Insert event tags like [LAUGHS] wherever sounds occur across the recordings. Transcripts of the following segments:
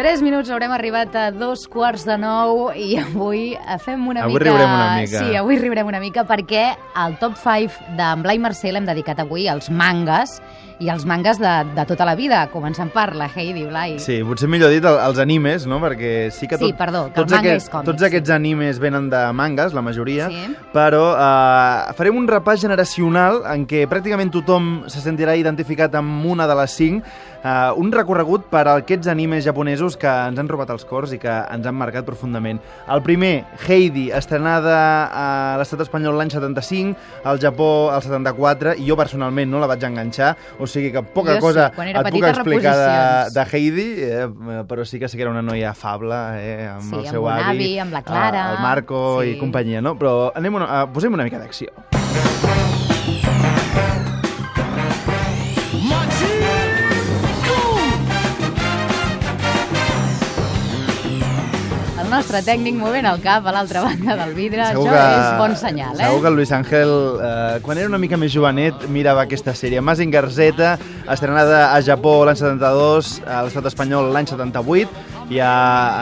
Tres minuts, haurem arribat a dos quarts de nou i avui fem una Avui mica... riurem una mica. Sí, avui riurem una mica perquè el top 5 d'en Blai Mercè l'hem dedicat avui als mangas i als mangas de, de tota la vida, començant per la Heidi Blai. Sí, potser millor dit el- els animes, no? Perquè sí que, Sí, tot, perdó, que tots, aquests, còmic, tots sí. aquests animes venen de mangas, la majoria, Sí. però eh, farem un repàs generacional en què pràcticament tothom se sentirà identificat amb una de les cinc, eh, un recorregut per a aquests animes japonesos que ens han robat els cors i que ens han marcat profundament. El primer, Heidi, estrenada a l'estat espanyol l'any 75, al Japó el 74, i jo personalment no la vaig enganxar, o sigui que poca Jo sí, cosa era et puc explicar de, de Heidi, eh, però sí que sé que era una noia afable, eh, amb Sí, el amb seu un avi, avi, amb la Clara, eh, el Marco sí. i companyia, no? Però anem una, uh, posem una mica d'acció. Nostre tècnic movent el cap a l'altra [LAUGHS] banda del vidre, Segur això que- és bon senyal, eh? Segur que el Luis Ángel, eh, quan era una mica més jovenet, mirava aquesta sèrie. Mazinger Z, estrenada a Japó l'any 72, a l'estat espanyol l'any 78, ja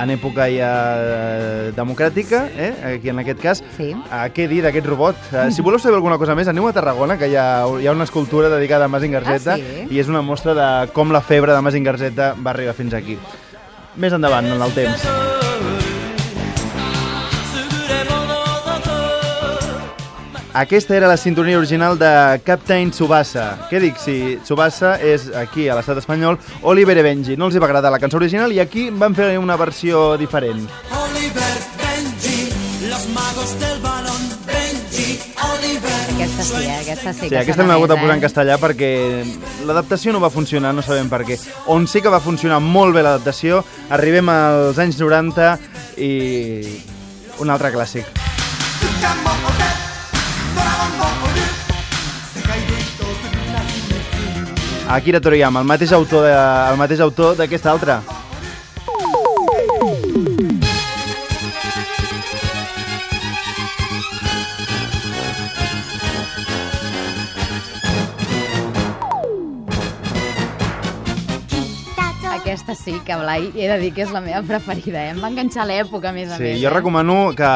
en època ja eh, democràtica, eh, aquí en aquest cas. Sí. Eh, què dir d'aquest robot? Eh, si voleu saber alguna cosa més, aneu a Tarragona, que hi ha, hi ha una escultura dedicada a Mazinger Ah, Z, sí? i és una mostra de com la febre de Mazinger Z va arribar fins aquí. Més endavant, en el temps. Aquesta era la sintonia original de Captain Tsubasa. Què dic? Si Tsubasa és aquí, a l'estat espanyol, Oliver e Benji. No els hi va agradar la cançó original i aquí van fer una versió diferent. Oliver, Benji, los magos del balón, Benji, Oliver. Aquesta sí, eh? Aquesta sí. Sí, que aquesta l'hem hagut de posar en eh? castellà perquè l'adaptació no va funcionar, no sabem per què. On sí que va funcionar molt bé l'adaptació, arribem als anys 90 i un altre clàssic. Akira Toriyama, el mateix autor mateix autor d'aquesta altra. Aquesta sí que, Blai, he de dir que és la meva preferida, eh? Em va enganxar a l'època, a més a Sí, més. jo eh? recomano que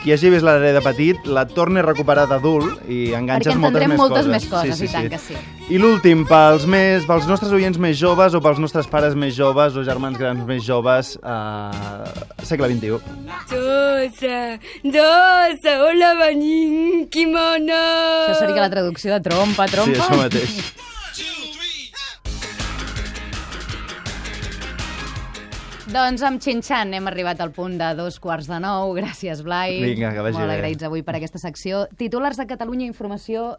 qui hagi vist l'Are de petit la torni a recuperar d'adult i enganxes Perquè moltes més moltes coses. més coses, i tant que sí. I l'últim, pels, més, pels nostres oients més joves o pels nostres pares més joves o germans grans més joves, eh, segle XXI. Dosa, dosa, hola venim, kimono. Això seria la traducció de trompa, trompa. Sí, això mateix. [LAUGHS] Doncs amb Xinxan hem arribat al punt de dos quarts de nou. Gràcies, Blai. Vinga, que vagi Molt bé. agraïts avui per aquesta secció. Titulars de Catalunya Informació